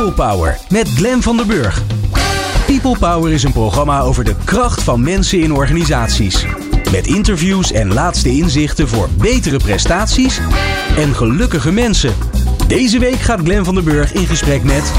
People Power met Glen van der Burg. People Power is een programma over de kracht van mensen in organisaties. Met interviews en laatste inzichten voor betere prestaties en gelukkige mensen. Deze week gaat Glen van der Burg in gesprek met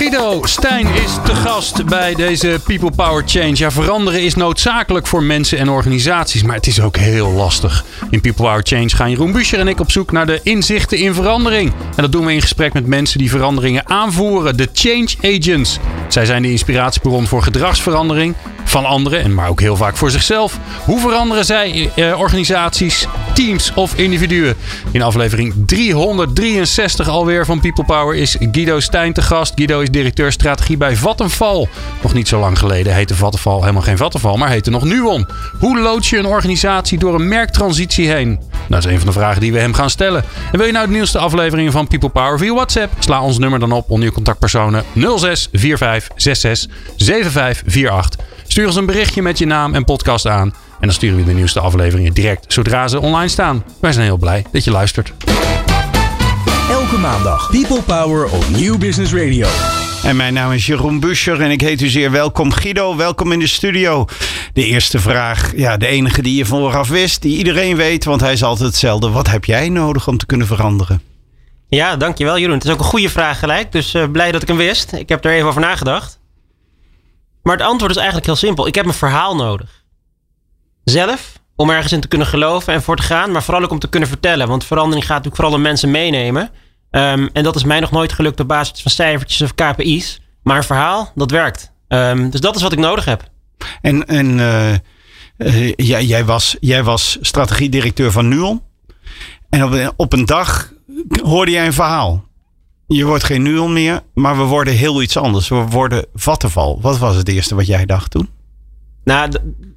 Guido Stijn is te gast bij deze People Power Change. Ja, veranderen is noodzakelijk voor mensen en organisaties, maar het is ook heel lastig. In People Power Change gaan Jeroen Buescher en ik op zoek naar de inzichten in verandering. En dat doen we in gesprek met mensen die veranderingen aanvoeren, de Change Agents. Zij zijn de inspiratiebron voor gedragsverandering van anderen, en maar ook heel vaak voor zichzelf. Hoe veranderen zij eh, organisaties, teams of individuen? In aflevering 363 alweer van People Power is Guido Stijn te gast. Guido is directeur strategie bij Vattenfall. Nog niet zo lang geleden heette Vattenfall helemaal geen Vattenfall, maar heette nog Nuon. Hoe loods je een organisatie door een merktransitie heen? Dat is een van de vragen die we hem gaan stellen. En wil je nou de nieuwste afleveringen van People Power via WhatsApp? Sla ons nummer dan op onder je contactpersonen 06 45 66 7548. Stuur ons een berichtje met je naam en podcast aan. En dan sturen we de nieuwste afleveringen direct zodra ze online staan. Wij zijn heel blij dat je luistert. elke maandag People Power op Nieuw Business Radio. En mijn naam is Jeroen Buscher en ik heet u zeer welkom. Guido, welkom in de studio. De eerste vraag, ja, de enige die je vooraf wist, die iedereen weet, want hij is altijd hetzelfde. Wat heb jij nodig om te kunnen veranderen? Ja, dankjewel Jeroen. Het is ook een goede vraag gelijk, dus uh, blij dat ik hem wist. Ik heb er even over nagedacht. Maar het antwoord is eigenlijk heel simpel. Ik heb een verhaal nodig. Zelf, om ergens in te kunnen geloven en voor te gaan, maar vooral ook om te kunnen vertellen. Want verandering gaat natuurlijk vooral om mensen meenemen. Um, en dat is mij nog nooit gelukt op basis van cijfertjes of KPI's. Maar een verhaal, dat werkt. Um, dus dat is wat ik nodig heb. En, en uh, uh, jij, jij, was, jij was strategiedirecteur van Nuon. En op een dag hoorde jij een verhaal. Je wordt geen Nuon meer, maar we worden heel iets anders. We worden Vattenval. Wat was het eerste wat jij dacht toen? Nou,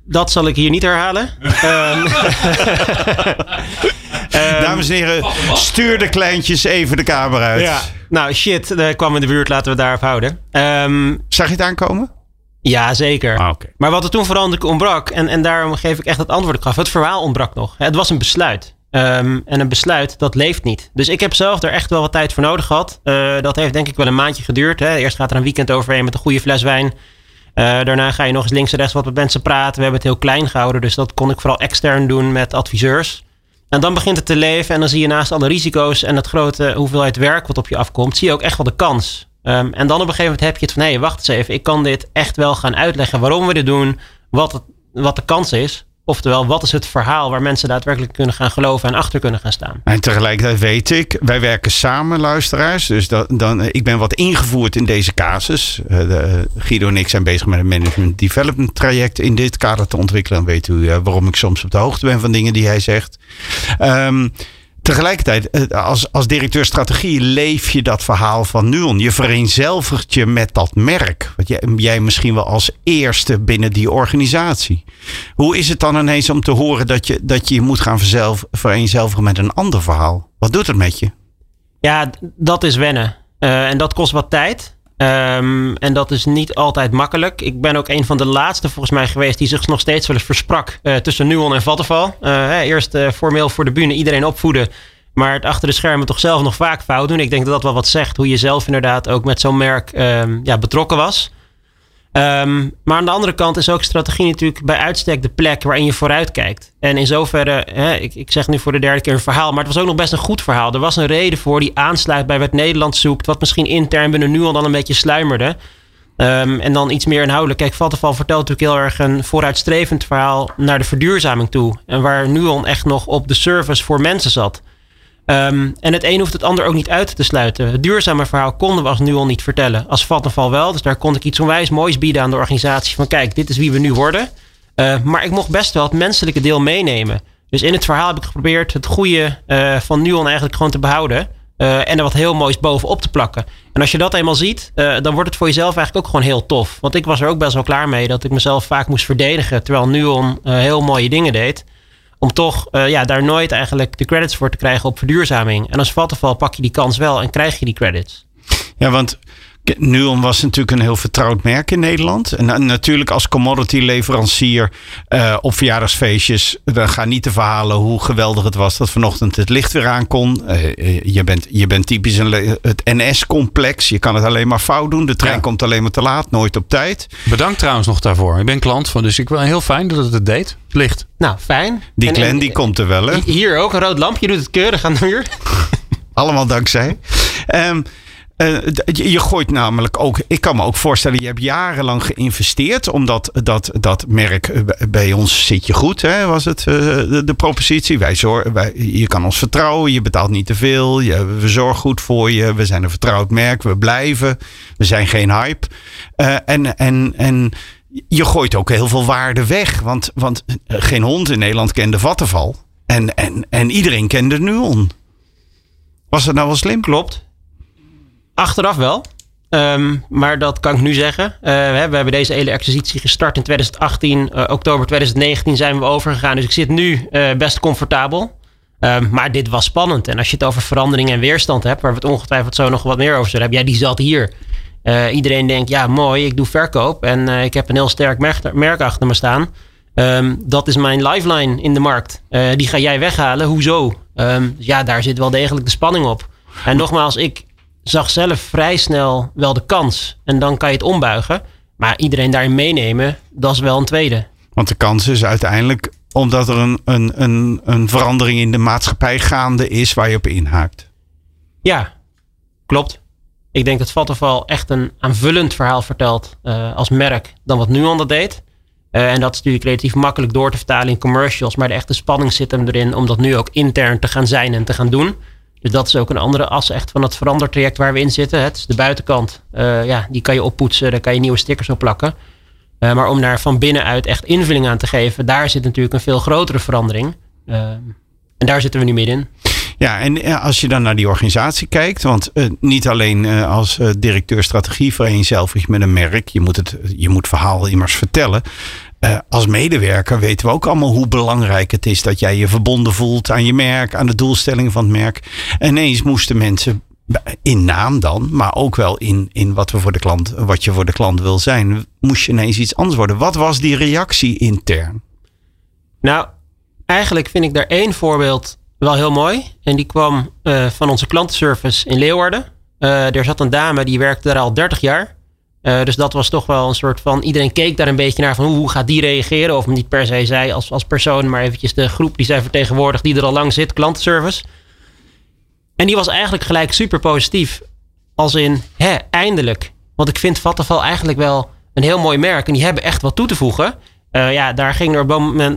dat zal ik hier niet herhalen. um, Dames en heren, stuur de kleintjes even de kamer uit. Ja. Nou, shit, er kwam in de buurt. Laten we daarop houden. Um, Zag je het aankomen? Ja, zeker. Ah, okay. Maar wat er toen vooral ontbrak, en, en daarom geef ik echt het antwoord ik gaf. Het verhaal ontbrak nog. Het was een besluit. Um, en een besluit, dat leeft niet. Dus ik heb zelf er echt wel wat tijd voor nodig gehad. Uh, dat heeft denk ik wel een maandje geduurd. Hè. Eerst gaat er een weekend overheen met een goede fles wijn. Uh, daarna ga je nog eens links en rechts wat met mensen praten. We hebben het heel klein gehouden. Dus dat kon ik vooral extern doen met adviseurs. En dan begint het te leven. En dan zie je naast alle risico's en het grote hoeveelheid werk wat op je afkomt, zie je ook echt wel de kans. Um, en dan op een gegeven moment heb je het van hé, hey, wacht eens even. Ik kan dit echt wel gaan uitleggen waarom we dit doen. Wat, wat de kans is. Oftewel, wat is het verhaal waar mensen daadwerkelijk kunnen gaan geloven en achter kunnen gaan staan? En tegelijkertijd weet ik, wij werken samen, luisteraars. Dus dat, dan, ik ben wat ingevoerd in deze casus. Uh, de, Guido en ik zijn bezig met een management development traject in dit kader te ontwikkelen. Dan weet u waarom ik soms op de hoogte ben van dingen die hij zegt. Um, Tegelijkertijd, als, als directeur strategie leef je dat verhaal van Nuon. Je vereenzelvigt je met dat merk. Wat jij, jij misschien wel als eerste binnen die organisatie. Hoe is het dan ineens om te horen dat je dat je moet gaan verzelf, vereenzelvigen met een ander verhaal? Wat doet het met je? Ja, dat is wennen. Uh, en dat kost wat tijd. Um, en dat is niet altijd makkelijk. Ik ben ook een van de laatste volgens mij geweest die zich nog steeds wel eens versprak uh, tussen Nuon en Vattenval. Uh, eerst uh, formeel voor de bühne iedereen opvoeden. Maar het achter de schermen toch zelf nog vaak fout doen. Ik denk dat dat wel wat zegt hoe je zelf inderdaad ook met zo'n merk um, ja, betrokken was. Um, maar aan de andere kant is ook strategie natuurlijk bij uitstek de plek waarin je vooruit kijkt. En in zoverre, hè, ik, ik zeg nu voor de derde keer een verhaal, maar het was ook nog best een goed verhaal. Er was een reden voor die aansluit bij wat Nederland zoekt, wat misschien intern binnen nu al dan een beetje sluimerde. Um, en dan iets meer inhoudelijk. Kijk, Vattenfall vertelt natuurlijk heel erg een vooruitstrevend verhaal naar de verduurzaming toe. En waar Nuon echt nog op de service voor mensen zat. Um, en het een hoeft het ander ook niet uit te sluiten. Het duurzame verhaal konden we als nu al niet vertellen. Als Vattenfall wel. Dus daar kon ik iets onwijs moois bieden aan de organisatie. Van kijk, dit is wie we nu worden. Uh, maar ik mocht best wel het menselijke deel meenemen. Dus in het verhaal heb ik geprobeerd het goede uh, van Nuon eigenlijk gewoon te behouden. Uh, en er wat heel moois bovenop te plakken. En als je dat eenmaal ziet, dan wordt het voor jezelf eigenlijk ook gewoon heel tof. Want ik was er ook best wel klaar mee dat ik mezelf vaak moest verdedigen. Terwijl Nuon heel mooie dingen deed om toch uh, ja, daar nooit eigenlijk de credits voor te krijgen op verduurzaming. En als Vattenfall pak je die kans wel en krijg je die credits. Ja, want Nuon was natuurlijk een heel vertrouwd merk in Nederland. En natuurlijk als commodity leverancier uh, op verjaardagsfeestjes. Dan gaan niet de verhalen hoe geweldig het was dat vanochtend het licht weer aan kon. Uh, je, bent, je bent typisch een, het NS-complex. Je kan het alleen maar fout doen. De trein komt alleen maar te laat, nooit op tijd. Bedankt trouwens nog daarvoor. Ik ben klant van, dus ik wil heel fijn dat het het deed. Licht. Nou, fijn. Die Glen die komt er wel, hè? Hier ook een rood lampje doet het keurig aan de muur. Allemaal dankzij. Um, uh, je gooit namelijk ook, ik kan me ook voorstellen, je hebt jarenlang geïnvesteerd, omdat dat, dat merk, eh, bij ons zit je goed, hè, was het uh, de, propositie. Wij zorgen, wij, je kan ons vertrouwen, je betaalt niet te veel, we zorgen goed voor je, we zijn een vertrouwd merk, we blijven, we zijn geen hype. En, en, en je gooit ook heel veel waarde weg, want, want geen hond in Nederland kende Vattenval en, en, en iedereen kende Nuon. Was dat nou wel slim? Klopt. Achteraf wel. Um, maar dat kan ik nu zeggen. Uh, we hebben deze hele exercitie gestart in 2018. Uh, oktober 2019 zijn we overgegaan. Dus ik zit nu uh, best comfortabel. Um, maar dit was spannend. En als je het over verandering en weerstand hebt, waar we het ongetwijfeld zo nog wat meer over zullen hebben. Ja, die zat hier. iedereen denkt, ja mooi, ik doe verkoop. En ik heb een heel sterk merk, achter me staan. Um, dat is mijn lifeline in de markt. die ga jij weghalen. Hoezo? ja, daar zit wel degelijk de spanning op. En nogmaals, ik zag zelf vrij snel wel de kans. En dan kan je het ombuigen. Maar iedereen daarin meenemen, dat is wel een tweede. Want de kans is uiteindelijk omdat er een, een, een, een verandering in de maatschappij gaande is waar je op inhaakt. Ja, klopt. Ik denk dat Vattenfall echt een aanvullend verhaal vertelt uh, als merk dan wat Nuon dat deed. Uh, en dat is natuurlijk relatief makkelijk door te vertalen in commercials. Maar de echte spanning zit hem erin om dat nu ook intern te gaan zijn en te gaan doen. Dus dat is ook een andere as echt van het verandertraject waar we in zitten. Het is de buitenkant. Uh, ja, die kan je oppoetsen, daar kan je nieuwe stickers op plakken. Uh, maar om daar van binnenuit echt invulling aan te geven, daar zit natuurlijk een veel grotere verandering. Uh, en daar zitten we nu middenin. Ja, en als je dan naar die organisatie kijkt, want niet alleen uh, als uh, directeur strategie vereenzelvig met een merk, je moet het je moet verhaal immers vertellen. Uh, als medewerker weten we ook allemaal hoe belangrijk het is dat jij je verbonden voelt aan je merk, aan de doelstellingen van het merk. En ineens moesten mensen in naam dan, maar ook wel in, in wat, we voor de klant, wat je voor de klant wil zijn, moest je ineens iets anders worden. Wat was die reactie intern? Nou, eigenlijk vind ik daar één voorbeeld wel heel mooi. En die kwam uh, van onze klantenservice in Leeuwarden. Uh, er zat een dame die werkte daar al 30 jaar. Uh, dus dat was toch wel een soort van. Iedereen keek daar een beetje naar van hoe, gaat die reageren? Of niet per se zij als, als persoon, maar eventjes de groep die zij vertegenwoordigt, die er al lang zit, klantenservice. En die was eigenlijk gelijk super positief. Als in, hè, eindelijk. Want ik vind Vattenfall eigenlijk wel een heel mooi merk. En die hebben echt wat toe te voegen. Uh, ja, daar ging er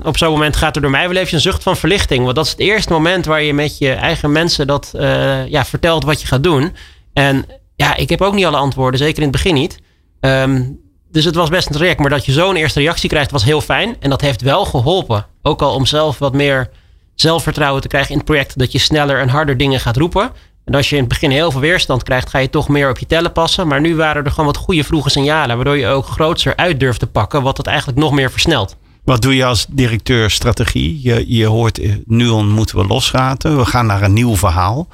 op, zo'n moment gaat er door mij wel even een zucht van verlichting. Want dat is het eerste moment waar je met je eigen mensen dat uh, ja, vertelt wat je gaat doen. En ja, ik heb ook niet alle antwoorden, zeker in het begin niet. Um, dus het was best een traject. Maar dat je zo'n eerste reactie krijgt, was heel fijn. En dat heeft wel geholpen. Ook al om zelf wat meer zelfvertrouwen te krijgen in het project. Dat je sneller en harder dingen gaat roepen. En als je in het begin heel veel weerstand krijgt, ga je toch meer op je tellen passen. Maar nu waren er gewoon wat goede vroege signalen. Waardoor je ook grootser uit durft te pakken. Wat het eigenlijk nog meer versnelt. Wat doe je als directeur strategie? Je, je hoort, eh, nu moeten we losraten. We gaan naar een nieuw verhaal.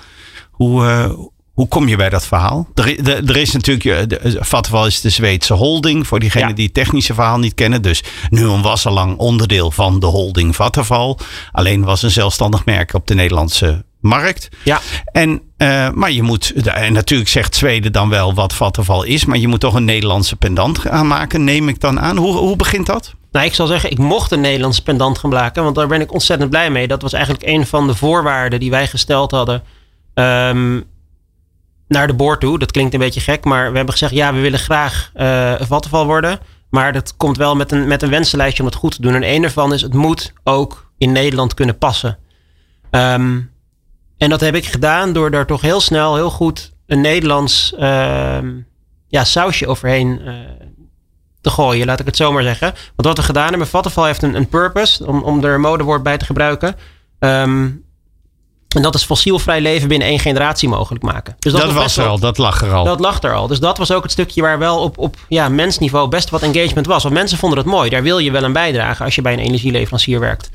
Hoe, uh, hoe kom je bij dat verhaal? Er, er is natuurlijk, de, Vattenfall is de Zweedse holding, voor diegenen die het technische verhaal niet kennen. Dus Nuon was al lang onderdeel van de holding Vattenfall. Alleen was een zelfstandig merk op de Nederlandse markt. Ja. En, uh, maar je moet, en natuurlijk zegt Zweden dan wel wat Vattenfall is, maar je moet toch een Nederlandse pendant aanmaken, neem ik dan aan. Hoe, hoe begint dat? Nou, ik zal zeggen, ik mocht een Nederlandse pendant gaan maken, want daar ben ik ontzettend blij mee. Dat was eigenlijk een van de voorwaarden die wij gesteld hadden. Um, naar de boord toe. Dat klinkt een beetje gek, maar we hebben gezegd: ja, we willen graag uh, een vattenval worden. Maar dat komt wel met een, met een wensenlijstje om het goed te doen. En een daarvan is: het moet ook in Nederland kunnen passen. Um, en dat heb ik gedaan door daar toch heel snel, heel goed een Nederlands uh, ja, sausje overheen uh, te gooien, laat ik het zo maar zeggen. Want wat we gedaan hebben, Vattenval heeft een, een purpose, om, om er een modewoord bij te gebruiken. Um, en dat is fossielvrij leven binnen één generatie mogelijk maken. Dus dat, dat was er al, dat lag er al. Dat lag er al. Dus dat was ook het stukje waar wel op, op ja, mensniveau best wat engagement was. Want mensen vonden het mooi. Daar wil je wel een bijdrage als je bij een energieleverancier werkt.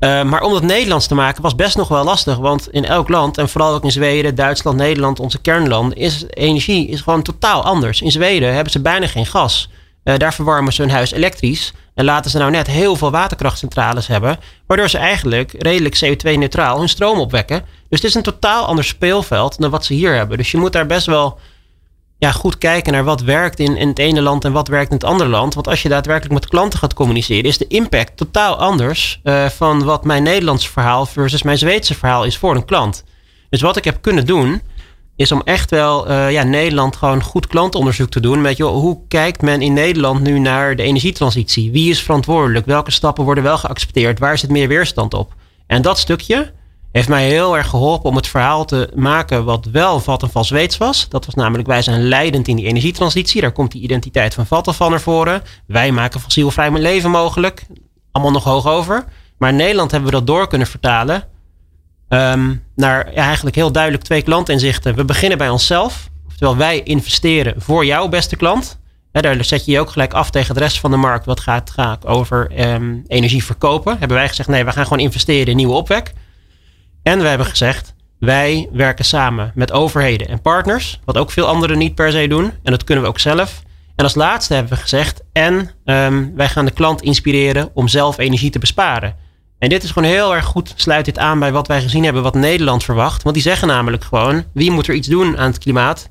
Uh, maar om dat Nederlands te maken was best nog wel lastig. Want in elk land, en vooral ook in Zweden, Duitsland, Nederland, onze kernlanden, is energie is gewoon totaal anders. In Zweden hebben ze bijna geen gas. Uh, daar verwarmen ze hun huis elektrisch. En laten ze nou net heel veel waterkrachtcentrales hebben. Waardoor ze eigenlijk redelijk CO2-neutraal hun stroom opwekken. Dus het is een totaal ander speelveld dan wat ze hier hebben. Dus je moet daar best wel ja, goed kijken naar wat werkt in, het ene land en wat werkt in het andere land. Want als je daadwerkelijk met klanten gaat communiceren, is de impact totaal anders uh, van wat mijn Nederlandse verhaal versus mijn Zweedse verhaal is voor een klant. Dus wat ik heb kunnen doen, is om echt wel uh, ja, Nederland gewoon goed klantonderzoek te doen. Met hoe kijkt men in Nederland nu naar de energietransitie? Wie is verantwoordelijk? Welke stappen worden wel geaccepteerd? Waar zit meer weerstand op? En dat stukje, heeft mij heel erg geholpen om het verhaal te maken wat wel Vattenfall Zweeds was. Dat was namelijk wij zijn leidend in die energietransitie. Daar komt die identiteit van Vattenfall naar voren. Wij maken fossielvrij leven mogelijk. Allemaal nog hoog over. Maar in Nederland hebben we dat door kunnen vertalen um, naar ja, eigenlijk heel duidelijk twee klantinzichten. We beginnen bij onszelf. Oftewel wij investeren voor jouw beste klant. daar zet je je ook gelijk af tegen de rest van de markt. Wat gaat, gaat over um, energie verkopen. Hebben wij gezegd nee, we gaan gewoon investeren in nieuwe opwek. En we hebben gezegd, wij werken samen met overheden en partners, wat ook veel anderen niet per se doen. En dat kunnen we ook zelf. En als laatste hebben we gezegd, en um, wij gaan de klant inspireren om zelf energie te besparen. En dit is gewoon heel erg goed, sluit dit aan bij wat wij gezien hebben, wat Nederland verwacht. Want die zeggen namelijk gewoon, wie moet er iets doen aan het klimaat?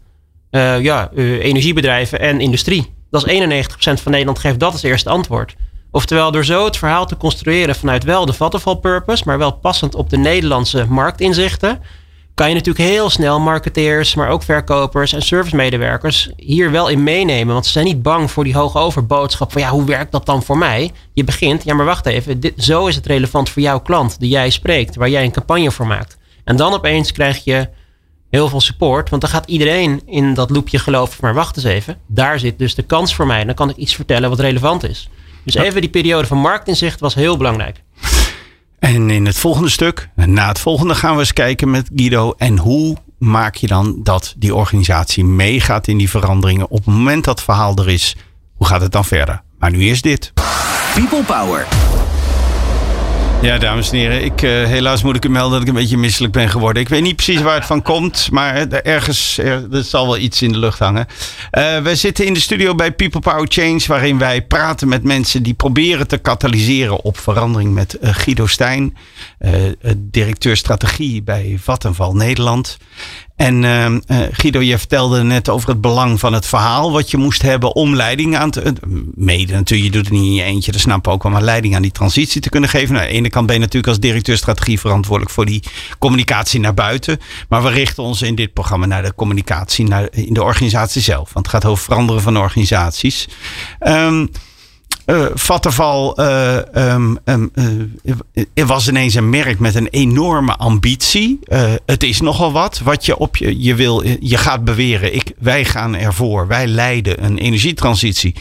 Uh, ja, uh, energiebedrijven en industrie. Dat is 91% van Nederland geeft dat als eerste antwoord. Oftewel, door zo het verhaal te construeren vanuit wel de Vattenfall purpose, maar wel passend op de Nederlandse marktinzichten, kan je natuurlijk heel snel marketeers, maar ook verkopers en servicemedewerkers hier wel in meenemen. Want ze zijn niet bang voor die hoge overboodschap van ja, hoe werkt dat dan voor mij? Je begint, ja maar wacht even, dit, zo is het relevant voor jouw klant die jij spreekt, waar jij een campagne voor maakt. En dan opeens krijg je heel veel support, want dan gaat iedereen in dat loopje geloven, maar wacht eens even, daar zit dus de kans voor mij. Dan kan ik iets vertellen wat relevant is. Dus even die periode van marktinzicht was heel belangrijk. En in het volgende stuk, na het volgende, gaan we eens kijken met Guido. En hoe maak je dan dat die organisatie meegaat in die veranderingen? Op het moment dat het verhaal er is, hoe gaat het dan verder? Maar nu eerst dit. People Power. Ja, dames en heren, ik, uh, helaas moet ik u melden dat ik een beetje misselijk ben geworden. Ik weet niet precies waar het van komt, maar ergens er, er zal wel iets in de lucht hangen. Uh, wij zitten in de studio bij People Power Change, waarin wij praten met mensen die proberen te katalyseren op verandering met uh, Guido Stijn, directeur strategie bij Vattenval Nederland. En uh, Guido, je vertelde net over het belang van het verhaal. Wat je moest hebben om leiding aan te. Mede natuurlijk, je doet het niet in je eentje. Dat snap ook wel. Maar leiding aan die transitie te kunnen geven. Nou, aan de ene kant ben je natuurlijk als directeur strategie verantwoordelijk voor die communicatie naar buiten. Maar we richten ons in dit programma naar de communicatie naar, in de organisatie zelf. Want het gaat over veranderen van organisaties. Um, uh, Vattenval uh, um, um, uh, was ineens een merk met een enorme ambitie. het is nogal wat wat je op je, je wil. Je gaat beweren, ik, wij gaan ervoor. Wij leiden een energietransitie.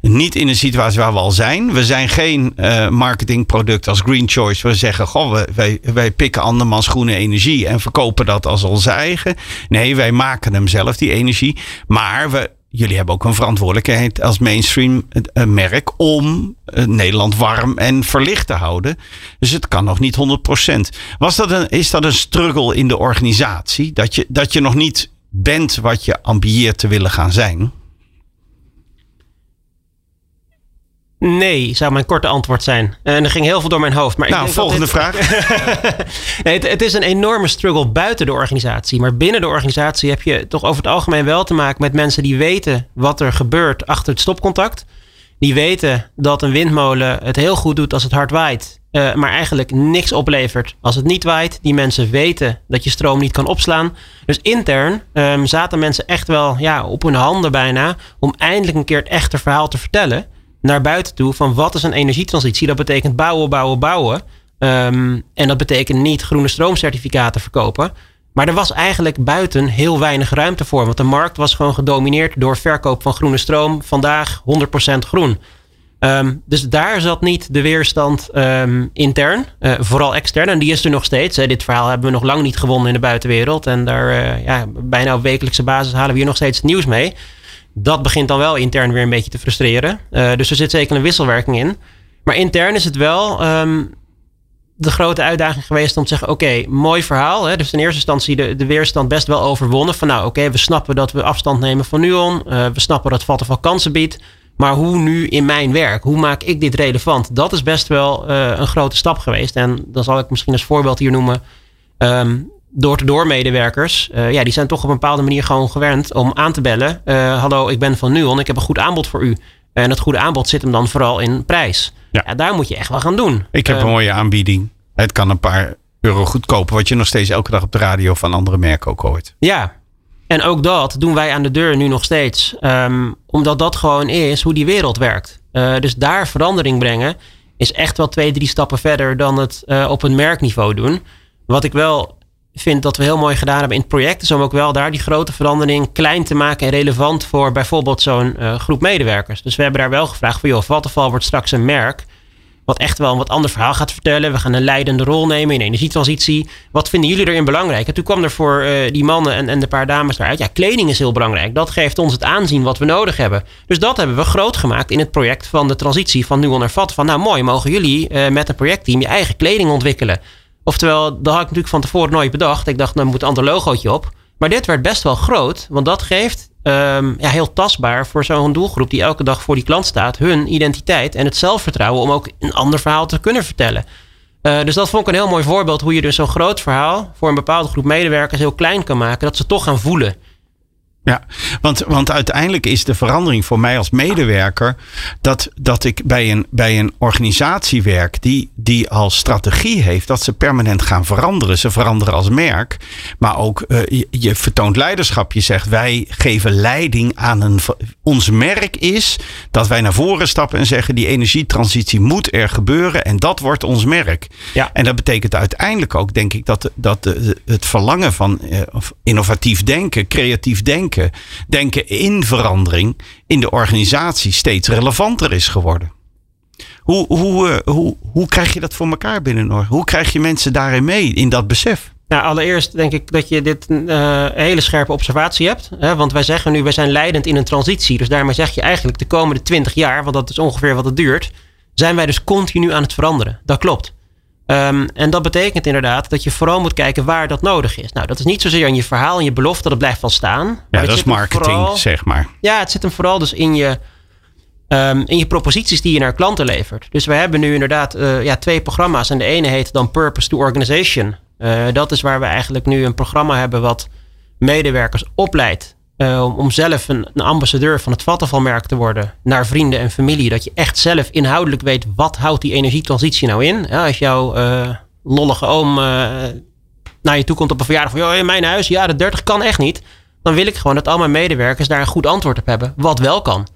Niet in een situatie waar we al zijn. We zijn geen marketingproduct als Green Choice. We zeggen, goh, wij, wij pikken andermans groene energie en verkopen dat als onze eigen. Nee, wij maken hem zelf, die energie. Maar we jullie hebben ook een verantwoordelijkheid als mainstream uh, merk om uh, Nederland warm en verlicht te houden. Dus het kan nog niet 100%. Was dat een, is dat een struggle in de organisatie? Dat je, dat je nog niet bent wat je ambieert te willen gaan zijn? Nee, zou mijn korte antwoord zijn. En er ging heel veel door mijn hoofd. Maar nou, ik volgende vraag. nee, het, het, is een enorme struggle buiten de organisatie. Maar binnen de organisatie heb je toch over het algemeen wel te maken met mensen die weten wat er gebeurt achter het stopcontact. Die weten dat een windmolen het heel goed doet als het hard waait. Uh, maar eigenlijk niks oplevert als het niet waait. Die mensen weten dat je stroom niet kan opslaan. Dus intern um, zaten mensen echt wel ja, op hun handen bijna. om eindelijk een keer het echte verhaal te vertellen naar buiten toe van wat is een energietransitie. Dat betekent bouwen, bouwen, bouwen. Um, en dat betekent niet groene stroomcertificaten verkopen. Maar er was eigenlijk buiten heel weinig ruimte voor. Want de markt was gewoon gedomineerd door verkoop van groene stroom. Vandaag 100% groen. Um, dus daar zat niet de weerstand um, intern, uh, vooral extern. En die is er nog steeds. Dit verhaal hebben we nog lang niet gewonnen in de buitenwereld. En daar, uh, ja, bijna op wekelijkse basis halen we hier nog steeds nieuws mee. Dat begint dan wel intern weer een beetje te frustreren. Uh, dus er zit zeker een wisselwerking in. Maar intern is het wel. Um, de grote uitdaging geweest om te zeggen: oké, mooi verhaal. Hè? Dus in eerste instantie de, de weerstand best wel overwonnen. Van nou, oké, we snappen dat we afstand nemen van Nuon. Uh, we snappen dat Vattenfall kansen biedt. Maar hoe nu in mijn werk? Hoe maak ik dit relevant? Dat is best wel uh, een grote stap geweest. En dan zal ik misschien als voorbeeld hier noemen. Um, door-to-door medewerkers, uh, ja, die zijn toch op een bepaalde manier gewoon gewend om aan te bellen. Uh, hallo, ik ben van Nuon, ik heb een goed aanbod voor u. En het goede aanbod zit hem dan vooral in prijs. Ja. ja daar moet je echt wel gaan doen. Ik heb uh, een mooie aanbieding. Het kan een paar euro goedkoper, wat je nog steeds elke dag op de radio van andere merken ook hoort. Ja, en ook dat doen wij aan de deur nu nog steeds. Um, omdat dat gewoon is hoe die wereld werkt. dus daar verandering brengen is echt wel twee, drie stappen verder dan het op een merkniveau doen. Wat ik wel vind dat we heel mooi gedaan hebben in het project. Is om ook wel daar die grote verandering klein te maken en relevant voor bijvoorbeeld zo'n uh, groep medewerkers. Dus we hebben daar wel gevraagd van joh, Vattenfall wordt straks een merk. Wat echt wel een wat ander verhaal gaat vertellen. We gaan een leidende rol nemen in energietransitie. Wat vinden jullie erin belangrijk? En toen kwam er voor uh, die mannen en, en de paar dames daaruit. Ja, kleding is heel belangrijk. Dat geeft ons het aanzien wat we nodig hebben. Dus dat hebben we groot gemaakt in het project van de transitie van Nuon naar Vattenfall. Nou mooi, mogen jullie uh, met een projectteam je eigen kleding ontwikkelen. Oftewel, dat had ik natuurlijk van tevoren nooit bedacht. Ik dacht, nou moet een ander logootje op. Maar dit werd best wel groot, want dat geeft um, ja, heel tastbaar voor zo'n doelgroep die elke dag voor die klant staat, hun identiteit en het zelfvertrouwen om ook een ander verhaal te kunnen vertellen. Uh, dus dat vond ik een heel mooi voorbeeld hoe je dus zo'n groot verhaal voor een bepaalde groep medewerkers heel klein kan maken, dat ze toch gaan voelen. Ja, want, want uiteindelijk is de verandering voor mij als medewerker dat, dat ik bij een, bij een organisatie werk die, die als strategie heeft dat ze permanent gaan veranderen. Ze veranderen als merk, maar ook uh, je, je, vertoont leiderschap. Je zegt wij geven leiding aan een. Ons merk is dat wij naar voren stappen en zeggen die energietransitie moet er gebeuren en dat wordt ons merk. Ja. En dat betekent uiteindelijk ook, denk ik, dat, dat het verlangen van uh, innovatief denken, creatief denken denken, in verandering in de organisatie steeds relevanter is geworden. Hoe, hoe, uh, hoe, hoe krijg je dat voor elkaar binnen Hoe krijg je mensen daarin mee, in dat besef? Nou, allereerst denk ik dat je dit een hele scherpe observatie hebt. Hè? Want wij zeggen nu, wij zijn leidend in een transitie. Dus daarmee zeg je eigenlijk de komende 20 jaar, want dat is ongeveer wat het duurt, zijn wij dus continu aan het veranderen. Dat klopt. Um, en dat betekent inderdaad dat je vooral moet kijken waar dat nodig is. Nou, dat is niet zozeer in je verhaal en je belofte, dat blijft wel staan. Ja, dat is marketing, vooral, zeg maar. Ja, het zit hem vooral dus in je, um, in je proposities die je naar klanten levert. Dus we hebben nu inderdaad uh, ja, twee programma's. En de ene heet dan Purpose to Organization. Uh, dat is waar we eigenlijk nu een programma hebben wat medewerkers opleidt uh, om zelf een, ambassadeur van het Vattenfall-merk te worden naar vrienden en familie. Dat je echt zelf inhoudelijk weet wat houdt die energietransitie nou in. Ja, als jouw uh, lollige oom uh, naar je toe komt op een verjaardag van joh, in mijn huis, ja, de 30 kan echt niet. Dan wil ik gewoon dat al mijn medewerkers daar een goed antwoord op hebben, wat wel kan.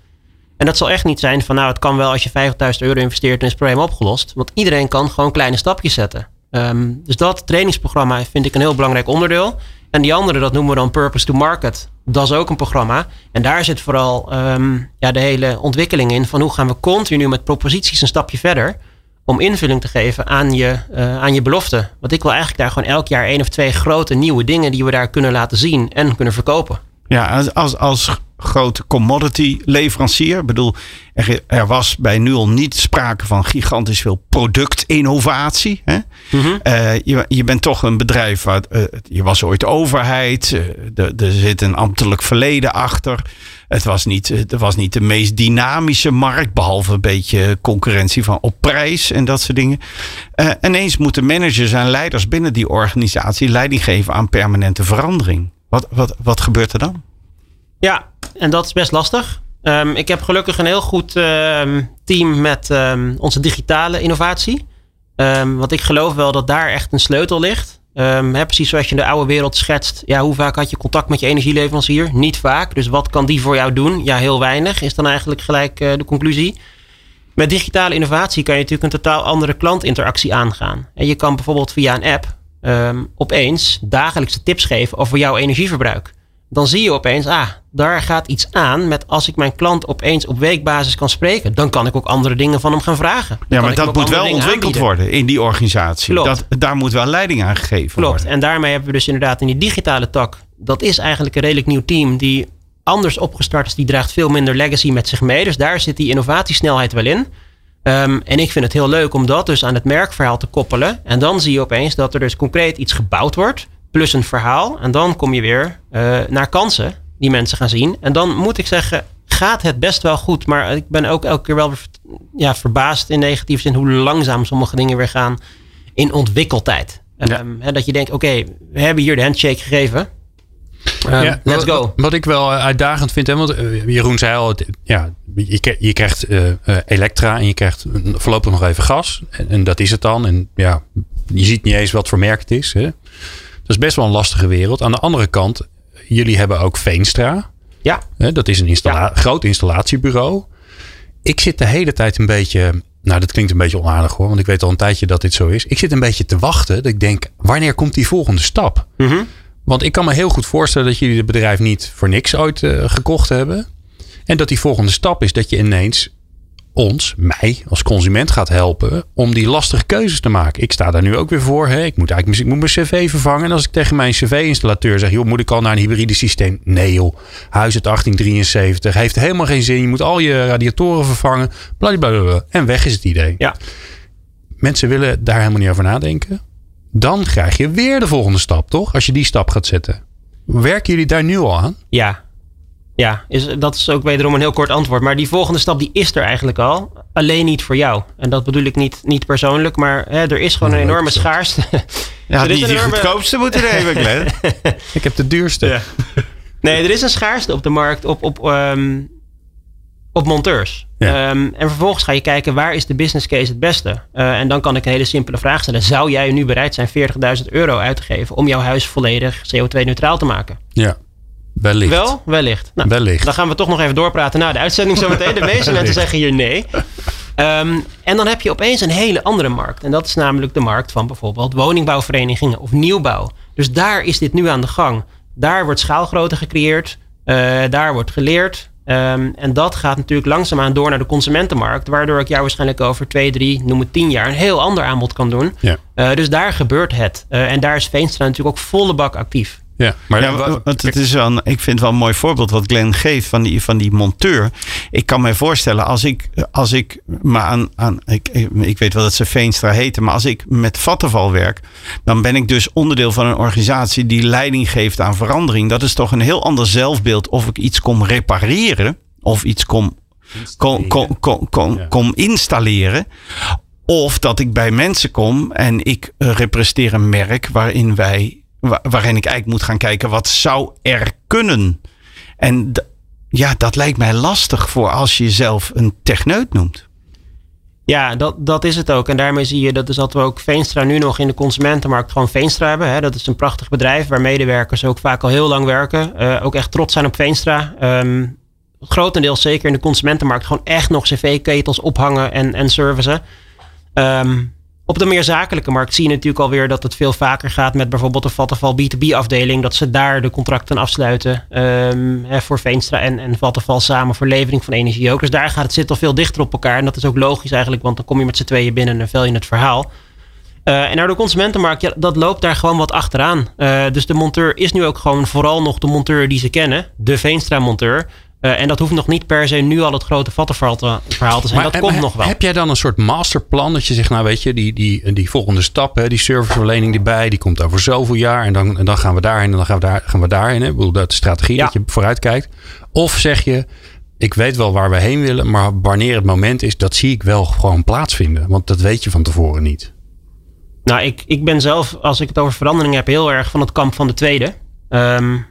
En dat zal echt niet zijn van nou, het kan wel als je 50.000 euro investeert en is het probleem opgelost. Want iedereen kan gewoon kleine stapjes zetten. Um, dus dat trainingsprogramma vind ik een heel belangrijk onderdeel. En die andere, dat noemen we dan Purpose to Market. Dat is ook een programma. En daar zit vooral um, ja, de hele ontwikkeling in. Van hoe gaan we continu met proposities een stapje verder. Om invulling te geven aan je, uh, aan je belofte. Want ik wil eigenlijk daar gewoon elk jaar één of twee grote nieuwe dingen die we daar kunnen laten zien en kunnen verkopen. Ja, als, als grote commodity leverancier. Ik bedoel, er, er, was bij Nuon niet sprake van gigantisch veel productinnovatie. Hè? Mm -hmm. uh, je, je bent toch een bedrijf waar uh, je was ooit overheid. Uh, er zit een ambtelijk verleden achter. Het was, niet, het was niet de meest dynamische markt, behalve een beetje concurrentie van op prijs en dat soort dingen. ineens moeten managers en leiders binnen die organisatie leiding geven aan permanente verandering. Wat, wat, wat gebeurt er dan? Ja, en dat is best lastig. Um, ik heb gelukkig een heel goed um, team met um, onze digitale innovatie. want ik geloof wel dat daar echt een sleutel ligt. Hè, precies zoals je in de oude wereld schetst. Ja, hoe vaak had je contact met je energieleverancier? Niet vaak. Dus wat kan die voor jou doen? Ja, heel weinig is dan eigenlijk gelijk uh, de conclusie. Met digitale innovatie kan je natuurlijk een totaal andere klantinteractie aangaan. En je kan bijvoorbeeld via een app opeens dagelijkse tips geven over jouw energieverbruik dan zie je opeens, ah, daar gaat iets aan met als ik mijn klant opeens op weekbasis kan spreken, dan kan ik ook andere dingen van hem gaan vragen. ja, maar dat moet wel ontwikkeld aanbieden. worden in die organisatie. Dat, daar moet wel leiding aan gegeven Klopt. worden. En daarmee hebben we dus inderdaad in die digitale tak, dat is eigenlijk een redelijk nieuw team die anders opgestart is, die draagt veel minder legacy met zich mee. Dus daar zit die innovatiesnelheid wel in. Ehm, en ik vind het heel leuk om dat dus aan het merkverhaal te koppelen. En dan zie je opeens dat er dus concreet iets gebouwd wordt, plus een verhaal. En dan kom je weer uh, naar kansen die mensen gaan zien. En dan moet ik zeggen, gaat het best wel goed. Maar ik ben ook elke keer wel ja, verbaasd in negatieve zin hoe langzaam sommige dingen weer gaan in ontwikkeltijd. Ja. Ehm, dat je denkt, oké, we hebben hier de handshake gegeven. Um, ja, let's go. Wat, ik wel eh, uitdagend vind, hè, want uh, Jeroen zei al, ja, je, je krijgt uh, elektra en je krijgt voorlopig nog even gas. En, en, dat is het dan. En ja, je ziet niet eens wat voor merk het is. Hè. Dat is best wel een lastige wereld. Aan de andere kant, jullie hebben ook Veenstra. Ja. Hè, dat is een installa groot installatiebureau. Ik zit de hele tijd een beetje nou, dat klinkt een beetje onaardig hoor, want ik weet al een tijdje dat dit zo is. Ik zit een beetje te wachten. Dat ik denk, wanneer komt die volgende stap? Mm Want ik kan me heel goed voorstellen dat jullie het bedrijf niet voor niks ooit uh, gekocht hebben. En dat die volgende stap is dat je ineens ons, mij als consument gaat helpen om die lastige keuzes te maken. Ik sta daar nu ook weer voor. Hè? Ik moet eigenlijk ik moet mijn cv vervangen. En als ik tegen mijn cv-installateur zeg, joh, moet ik al naar een hybride systeem? Nee joh, huis uit 1873, heeft helemaal geen zin. Je moet al je radiatoren vervangen. Blablabla. En weg is het idee. Ja. Mensen willen daar helemaal niet over nadenken. Dan krijg je weer de volgende stap, toch? Als je die stap gaat zetten. Werken jullie daar nu al aan? Ja, ja, is, dat is ook wederom een heel kort antwoord. Maar die volgende stap die is er eigenlijk al. Alleen niet voor jou. En dat bedoel ik niet, niet persoonlijk. Maar hè, er is gewoon een enorme schaarste. Ja, er niet die goedkoopste moeten nemen, Glenn. ik heb de duurste. Ja. Nee, er is een schaarste op de markt op, op, um, op monteurs. Ja. Um, en vervolgens ga je kijken waar is de business case het beste. Uh, en dan kan ik een hele simpele vraag stellen. Zou jij nu bereid zijn 40.000 euro uit te geven om jouw huis volledig CO2-neutraal te maken? Ja. Wellicht. Wel? Wellicht. Nou, Wellicht. Dan gaan we toch nog even doorpraten na de uitzending zometeen. De meeste mensen zeggen hier nee. Um, en dan heb je opeens een hele andere markt. En dat is namelijk de markt van bijvoorbeeld woningbouwverenigingen of nieuwbouw. Dus daar is dit nu aan de gang. Daar wordt schaalgrootte gecreëerd. Uh, daar wordt geleerd. Um, en dat gaat natuurlijk langzaamaan door naar de consumentenmarkt. Waardoor ik jou waarschijnlijk over twee, drie, noem het tien jaar een heel ander aanbod kan doen. Ja. Uh, dus daar gebeurt het. Uh, en daar is Veenstra natuurlijk ook volle bak actief. Ja, maar ja, want het is wel, ik vind het wel een mooi voorbeeld wat Glenn geeft van die, van die monteur. Ik kan me voorstellen, als ik, als ik maar aan, aan ik, ik weet wel dat ze Veenstra heten, maar als ik met Vattenval werk, dan ben ik dus onderdeel van een organisatie die leiding geeft aan verandering. Dat is toch een heel ander zelfbeeld of ik iets kom repareren of iets kom, kom, kom, kom, kom, kom installeren. Of dat ik bij mensen kom en ik representeer een merk waarin wij waarin ik eigenlijk moet gaan kijken wat zou er kunnen. En ja, dat lijkt mij lastig voor als je jezelf een techneut noemt. Ja, dat, dat is het ook. En daarmee zie je dat, dus dat we ook Veenstra nu nog in de consumentenmarkt gewoon Veenstra hebben. Hè. Dat is een prachtig bedrijf waar medewerkers ook vaak al heel lang werken. Uh, ook echt trots zijn op Veenstra. Um, grotendeels zeker in de consumentenmarkt gewoon echt nog cv-ketels ophangen en, en servicen. Um, op de meer zakelijke markt zie je natuurlijk alweer dat het veel vaker gaat met bijvoorbeeld de Vattenval B2B-afdeling. Dat ze daar de contracten afsluiten um, hè, voor Veenstra en, en Vattenval samen voor levering van energie ook. Dus daar gaat het zit al veel dichter op elkaar. En dat is ook logisch eigenlijk, want dan kom je met z'n tweeën binnen en vel je het verhaal. Uh, en naar de consumentenmarkt, ja, dat loopt daar gewoon wat achteraan. Uh, dus de monteur is nu ook gewoon vooral nog de monteur die ze kennen. De Veenstra-monteur. Uh, en dat hoeft nog niet per se nu al het grote vattenverhaal te, verhaal te zijn. Maar, dat komt nog wel. Heb jij dan een soort masterplan dat je zegt, nou weet je, die, die, die volgende stap, hè, die serviceverlening erbij, die komt over zoveel jaar en dan, en dan gaan we daarheen en dan gaan we, daar, gaan we daarheen. Hè? Ik bedoel, dat is strategie, dat je vooruit kijkt. Of zeg je, ik weet wel waar we heen willen, maar wanneer het moment is, dat zie ik wel gewoon plaatsvinden. Want dat weet je van tevoren niet. Nou, ik, ik ben zelf, als ik het over verandering heb, heel erg van het kamp van de tweede. Um,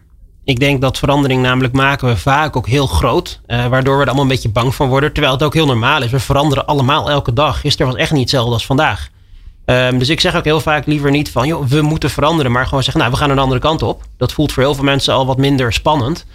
ik denk dat verandering namelijk maken we vaak ook heel groot. Uh, waardoor we er allemaal een beetje bang van worden. Terwijl het ook heel normaal is. We veranderen allemaal elke dag. Gisteren was echt niet hetzelfde als vandaag. Um, dus ik zeg ook heel vaak liever niet van... joh, we moeten veranderen. Maar gewoon zeggen, nou, we gaan een andere kant op. Dat voelt voor heel veel mensen al wat minder spannend.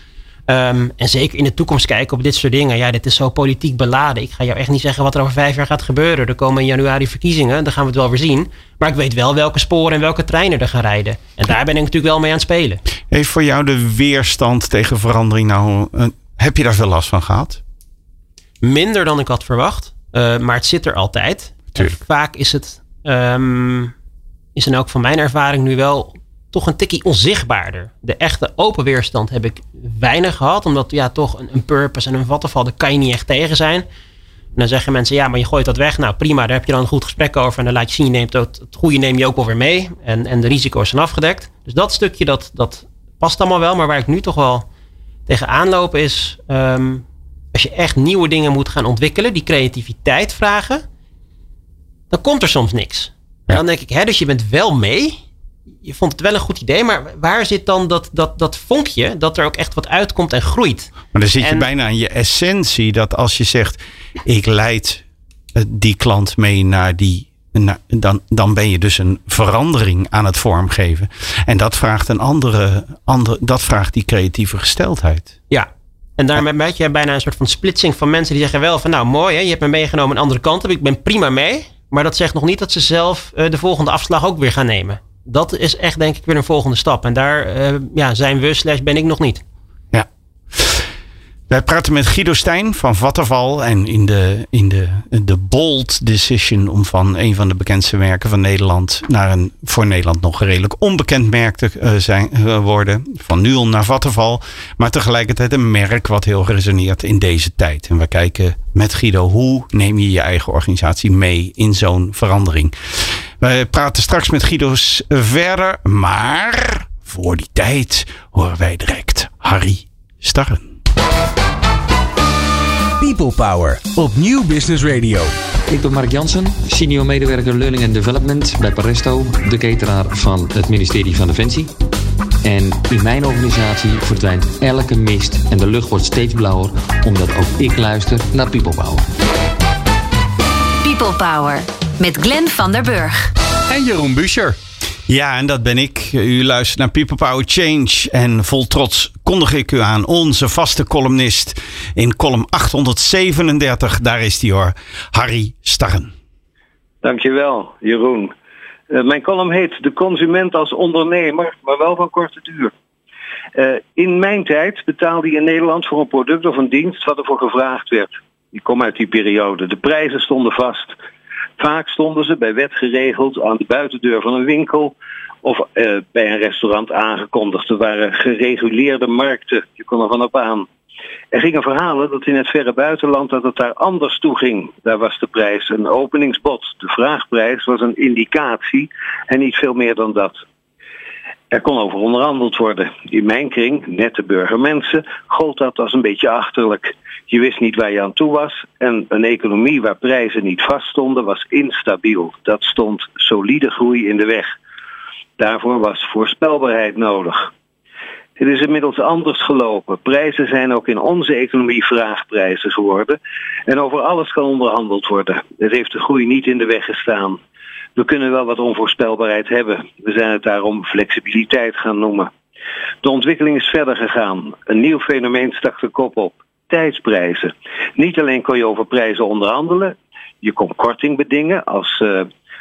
Um, en zeker in de toekomst kijken op dit soort dingen. Ja, dit is zo politiek beladen. Ik ga jou echt niet zeggen wat er over vijf jaar gaat gebeuren. Er komen in januari verkiezingen, dan gaan we het wel weer zien. Maar ik weet wel welke sporen en welke treinen er gaan rijden. En daar ben ik natuurlijk wel mee aan het spelen. Heeft voor jou de weerstand tegen verandering nou... Uh, heb je daar veel last van gehad? Minder dan ik had verwacht. Uh, maar het zit er altijd. Vaak is het... Um, is in elk van mijn ervaring nu wel toch een tikkie onzichtbaarder. De echte open weerstand heb ik weinig gehad. Omdat ja, toch een, een purpose en een vattenval, daar kan je niet echt tegen zijn. En dan zeggen mensen, ja, maar je gooit dat weg. Nou prima, daar heb je dan een goed gesprek over. En dan laat je zien, je neemt het, het goede neem je ook wel weer mee. En, en de risico's zijn afgedekt. Dus dat stukje, dat, dat past allemaal wel. Maar waar ik nu toch wel tegenaan loop is... ehm, als je echt nieuwe dingen moet gaan ontwikkelen... die creativiteit vragen... dan komt er soms niks. Dan denk ik, hè, dus je bent wel mee. Je vond het wel een goed idee. Maar waar zit dan dat, dat, dat vonkje... dat er ook echt wat uitkomt en groeit? Maar dan zit je En- bijna aan je essentie. Dat als je zegt, ik leid eh, die klant mee naar die... naar- dan, dan ben je dus een verandering aan het vormgeven. En dat vraagt een andere, andere dat vraagt die creatieve gesteldheid. Ja. En daarmee merk je bijna een soort van splitsing van mensen die zeggen wel van nou mooi hè, je hebt me meegenomen een andere kant op. Ik ben prima mee. Maar dat zegt nog niet dat ze zelf eh, de volgende afslag ook weer gaan nemen. Dat is echt denk ik weer een volgende stap. En daar eh, ja, zijn we slash ben ik nog niet. Ja. Wij praten met Guido Stijn van Vattenval. En in de, in de, de bold decision om van een van de bekendste merken van Nederland naar een voor Nederland nog redelijk onbekend merk te eh, zijn, eh, worden. Van Nuon naar Vattenval. Maar tegelijkertijd een merk wat heel resoneert in deze tijd. En we kijken met Guido hoe neem je je eigen organisatie mee in zo'n verandering. Wij praten straks met Guido's verder. Maar voor die tijd horen wij direct Harry Starren. People Power op Nieuw Business Radio. Ik ben Mark Jansen, senior medewerker Learning and Development bij Paresto, de cateraar van het ministerie van Defensie. En in mijn organisatie verdwijnt elke mist en de lucht wordt steeds blauwer, omdat ook ik luister naar People Power. People Power met Glenn van der Burg. En Jeroen Buescher. Ja, en dat ben ik. U luistert naar People Power Change. En vol trots kondig ik u aan onze vaste columnist in column 837. Daar is die hoor, Harry Starren. Dankjewel, Jeroen. Eh, mijn column heet De consument als ondernemer, maar wel van korte duur. Eh, in mijn tijd betaalde je in Nederland voor een product of een dienst wat ervoor gevraagd werd. Ik kom uit die periode. De prijzen stonden vast. Vaak stonden ze bij wet geregeld aan de buitendeur van een winkel of eh, bij een restaurant aangekondigd. Er waren gereguleerde markten. Je kon er van op aan. Er gingen verhalen dat in het verre buitenland dat het daar anders toe ging. Daar was de prijs een openingsbod. De vraagprijs was een indicatie en niet veel meer dan dat. Er kon over onderhandeld worden. In mijn kring, nette burgermensen, gold dat als een beetje achterlijk. Je wist niet waar je aan toe was en een economie waar prijzen niet vaststonden was instabiel. Dat stond solide groei in de weg. Daarvoor was voorspelbaarheid nodig. Het is inmiddels anders gelopen. Prijzen zijn ook in onze economie vraagprijzen geworden. En over alles kan onderhandeld worden. Het heeft de groei niet in de weg gestaan. We kunnen wel wat onvoorspelbaarheid hebben. We zijn het daarom flexibiliteit gaan noemen. De ontwikkeling is verder gegaan. Een nieuw fenomeen stak de kop op. Tijdsprijzen. Niet alleen kon je over prijzen onderhandelen. Je kon korting bedingen als uh,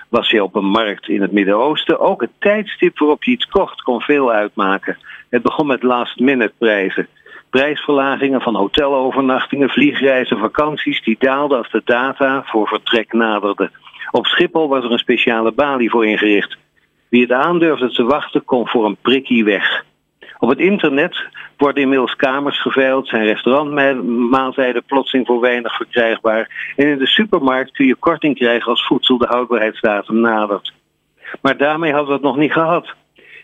was je op een markt in het Midden-Oosten. Ook het tijdstip waarop je iets kocht kon veel uitmaken. Het begon met last-minute prijzen. Prijsverlagingen van hotelovernachtingen, vliegreizen, vakanties die daalden als de data voor vertrek naderde. Op Schiphol was er een speciale balie voor ingericht. Wie het aandurfde te wachten kon voor een prikkie weg. Op het internet worden inmiddels kamers geveild, zijn restaurantmaaltijden plotseling voor weinig verkrijgbaar. En in de supermarkt kun je korting krijgen als voedsel de houdbaarheidsdatum nadert. Maar daarmee hadden we het nog niet gehad.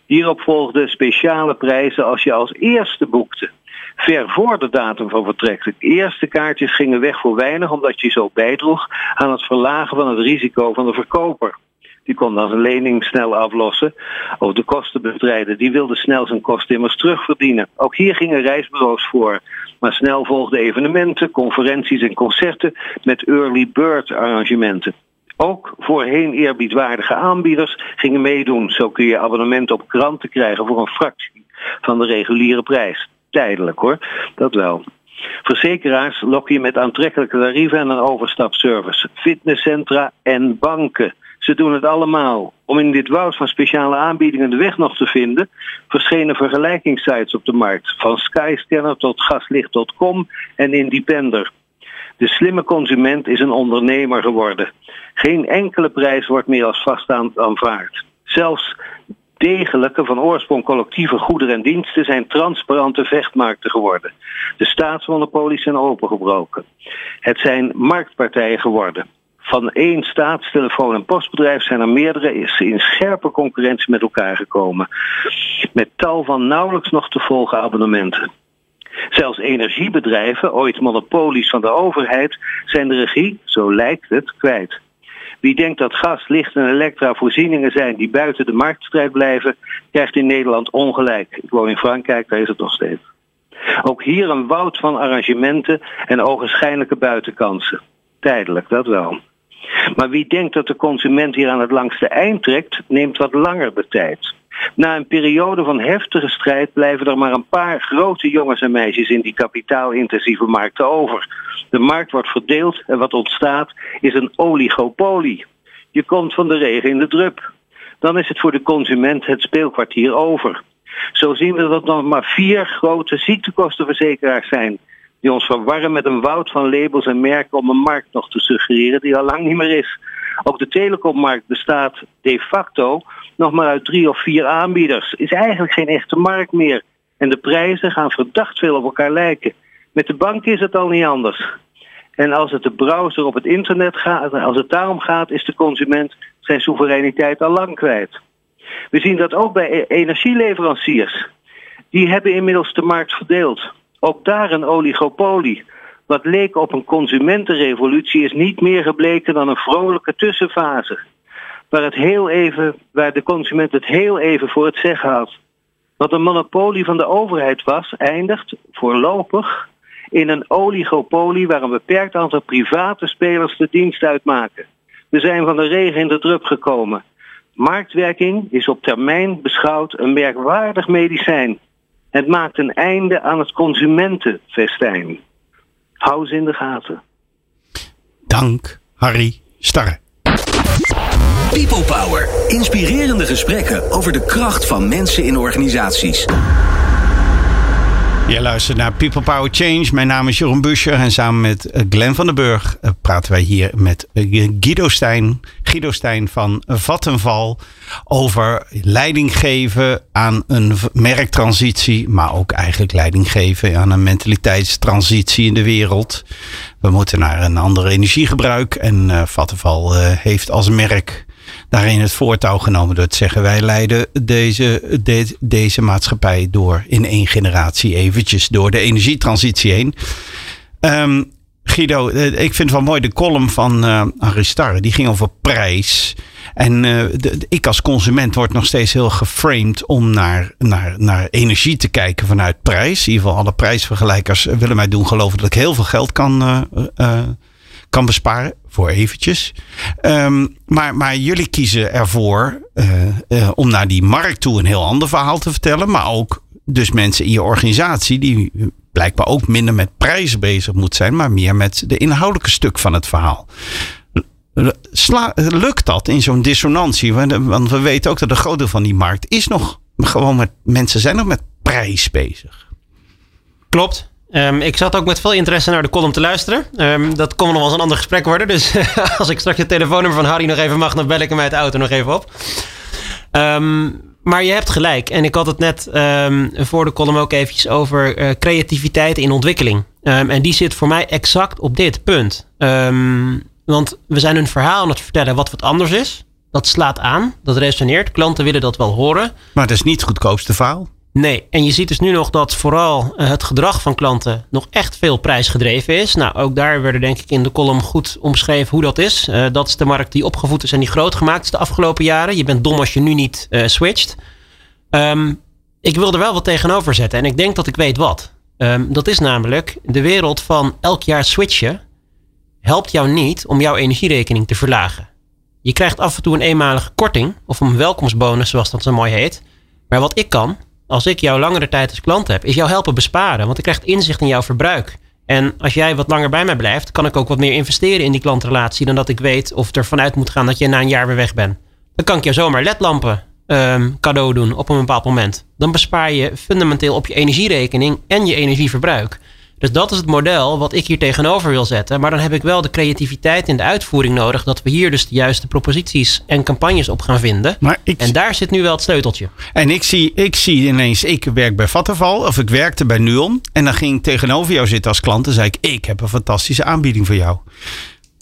Hierop volgden speciale prijzen als je als eerste boekte. Ver voor de datum van vertrek. De eerste kaartjes gingen weg voor weinig omdat je zo bijdroeg aan het verlagen van het risico van de verkoper. Die kon dan zijn lening snel aflossen of de kosten bestrijden. Die wilde snel zijn kosten immers terugverdienen. Ook hier gingen reisbureaus voor. Maar snel volgden evenementen, conferenties en concerten met early bird arrangementen. Ook voorheen eerbiedwaardige aanbieders gingen meedoen. Zo kun je abonnement op kranten krijgen voor een fractie van de reguliere prijs. Tijdelijk hoor, dat wel. Verzekeraars lokken je met aantrekkelijke tarieven en een overstapservice. Fitnesscentra en banken. Ze doen het allemaal. Om in dit woud van speciale aanbiedingen de weg nog te vinden, verschenen vergelijkingssites op de markt. Van Skyscanner tot gaslicht.com en Independer. De slimme consument is een ondernemer geworden. Geen enkele prijs wordt meer als vast aanvaard. Zelfs degelijke, van oorsprong collectieve goederen en diensten zijn transparante vechtmarkten geworden. De staatsmonopolies zijn opengebroken. Het zijn marktpartijen geworden. Van één staatstelefoon- en postbedrijf zijn er meerdere in scherpe concurrentie met elkaar gekomen. Met tal van nauwelijks nog te volgen abonnementen. Zelfs energiebedrijven, ooit monopolies van de overheid, zijn de regie, zo lijkt het, kwijt. Wie denkt dat gas, licht en elektra voorzieningen zijn die buiten de marktstrijd blijven, krijgt in Nederland ongelijk. Ik woon in Frankrijk, daar is het nog steeds. Ook hier een woud van arrangementen en ogenschijnlijke buitenkansen. Tijdelijk, dat wel. Maar wie denkt dat de consument hier aan het langste eind trekt, neemt wat langer de tijd. Na een periode van heftige strijd blijven er maar een paar grote jongens en meisjes in die kapitaalintensieve markten over. De markt wordt verdeeld en wat ontstaat is een oligopolie. Je komt van de regen in de drup. Dan is het voor de consument het speelkwartier over. Zo zien we dat er nog maar vier grote ziektekostenverzekeraars zijn. Die ons verwarren met een woud van labels en merken om een markt nog te suggereren die al lang niet meer is. Ook de telecommarkt bestaat de facto nog maar uit drie of vier aanbieders. Is eigenlijk geen echte markt meer. En de prijzen gaan verdacht veel op elkaar lijken. Met de bank is het al niet anders. En als het de browser op het internet gaat, als het daarom gaat, is de consument zijn soevereiniteit al lang kwijt. We zien dat ook bij e- energieleveranciers. Die hebben inmiddels de markt verdeeld. Ook daar een oligopolie. Wat leek op een consumentenrevolutie is niet meer gebleken dan een vrolijke tussenfase. Waar, het heel even, waar de consument het heel even voor het zeggen had. Wat een monopolie van de overheid was, eindigt voorlopig in een oligopolie waar een beperkt aantal private spelers de dienst uitmaken. We zijn van de regen in de drup gekomen. Marktwerking is op termijn beschouwd een merkwaardig medicijn. Het maakt een einde aan het consumentenfestijn. Hou ze in de gaten. Dank, Harry Starre. People Power. Inspirerende gesprekken over de kracht van mensen in organisaties. Je luistert naar People Power Change. Mijn naam is Jeroen Buscher en samen met eh, Glenn van den Burg eh, praten wij hier met eh, Guido Stijn, Guido Stijn van Vattenval over leiding geven aan een merktransitie, maar ook eigenlijk leiding geven aan een mentaliteitstransitie in de wereld. We moeten naar een ander energiegebruik en Vattenval heeft als merk daarin het voortouw genomen door te zeggen: wij leiden deze, deze maatschappij door in één generatie eventjes door de energietransitie heen. Um, Guido, eh, ik vind het wel mooi de column van uh, Harry Starre. Die ging over prijs. En de, ik als consument word nog steeds heel geframed om naar, naar, naar energie te kijken vanuit prijs. In ieder geval alle prijsvergelijkers willen mij doen geloven dat ik heel veel geld kan, kan besparen voor eventjes. Um, maar, maar jullie kiezen ervoor uh, uh, om naar die markt toe een heel ander verhaal te vertellen. Maar ook dus mensen in je organisatie die blijkbaar ook minder met prijzen bezig moet zijn, maar meer met de inhoudelijke stuk van het verhaal. Lukt dat in zo'n dissonantie? Want we weten ook dat een groot deel van die markt is nog gewoon met mensen zijn nog met prijs bezig. Klopt. Um, ik zat ook met veel interesse naar de column te luisteren. Um, dat kon nog wel eens een ander gesprek worden. Dus als ik straks het telefoonnummer van Harry nog even mag, dan bel ik hem uit de auto nog even op. Um, maar je hebt gelijk. En ik had het net voor de column ook eventjes over uh, creativiteit in ontwikkeling. en die zit voor mij exact op dit punt. want we zijn een verhaal aan het vertellen wat wat anders is. Dat slaat aan, dat resoneert. Klanten willen dat wel horen. Maar het is niet het goedkoopste verhaal. Nee, en je ziet dus nu nog dat vooral eh, het gedrag van klanten nog echt veel prijsgedreven is. Nou, ook daar werden denk ik in de column goed omschreven hoe dat is. Uh, dat is de markt die opgevoed is en die groot gemaakt is de afgelopen jaren. Je bent dom als je nu niet uh, switcht. Um, ik wil er wel wat tegenover zetten en ik denk dat ik weet wat. Um, dat is namelijk de wereld van elk jaar switchen helpt jou niet om jouw energierekening te verlagen. Je krijgt af en toe een eenmalige korting of een welkomstbonus zoals dat zo mooi heet. Maar wat ik kan, als ik jou langere tijd als klant heb, is jou helpen besparen. Want ik krijg inzicht in jouw verbruik. En als jij wat langer bij mij blijft, kan ik ook wat meer investeren in die klantrelatie dan dat ik weet of er vanuit moet gaan dat je na een jaar weer weg bent. Dan kan ik je zomaar ledlampen um, cadeau doen op een bepaald moment. Dan bespaar je fundamenteel op je energierekening en je energieverbruik. Dus dat is het model wat ik hier tegenover wil zetten. Maar dan heb ik wel de creativiteit in de uitvoering nodig. Dat we hier dus de juiste proposities en campagnes op gaan vinden. Maar ik, En daar zit nu wel het sleuteltje. En ik zie, ik zie ineens, ik werk bij Vattenval of ik werkte bij Nuon. En dan ging ik tegenover jou zitten als klant en zei ik, ik heb een fantastische aanbieding voor jou.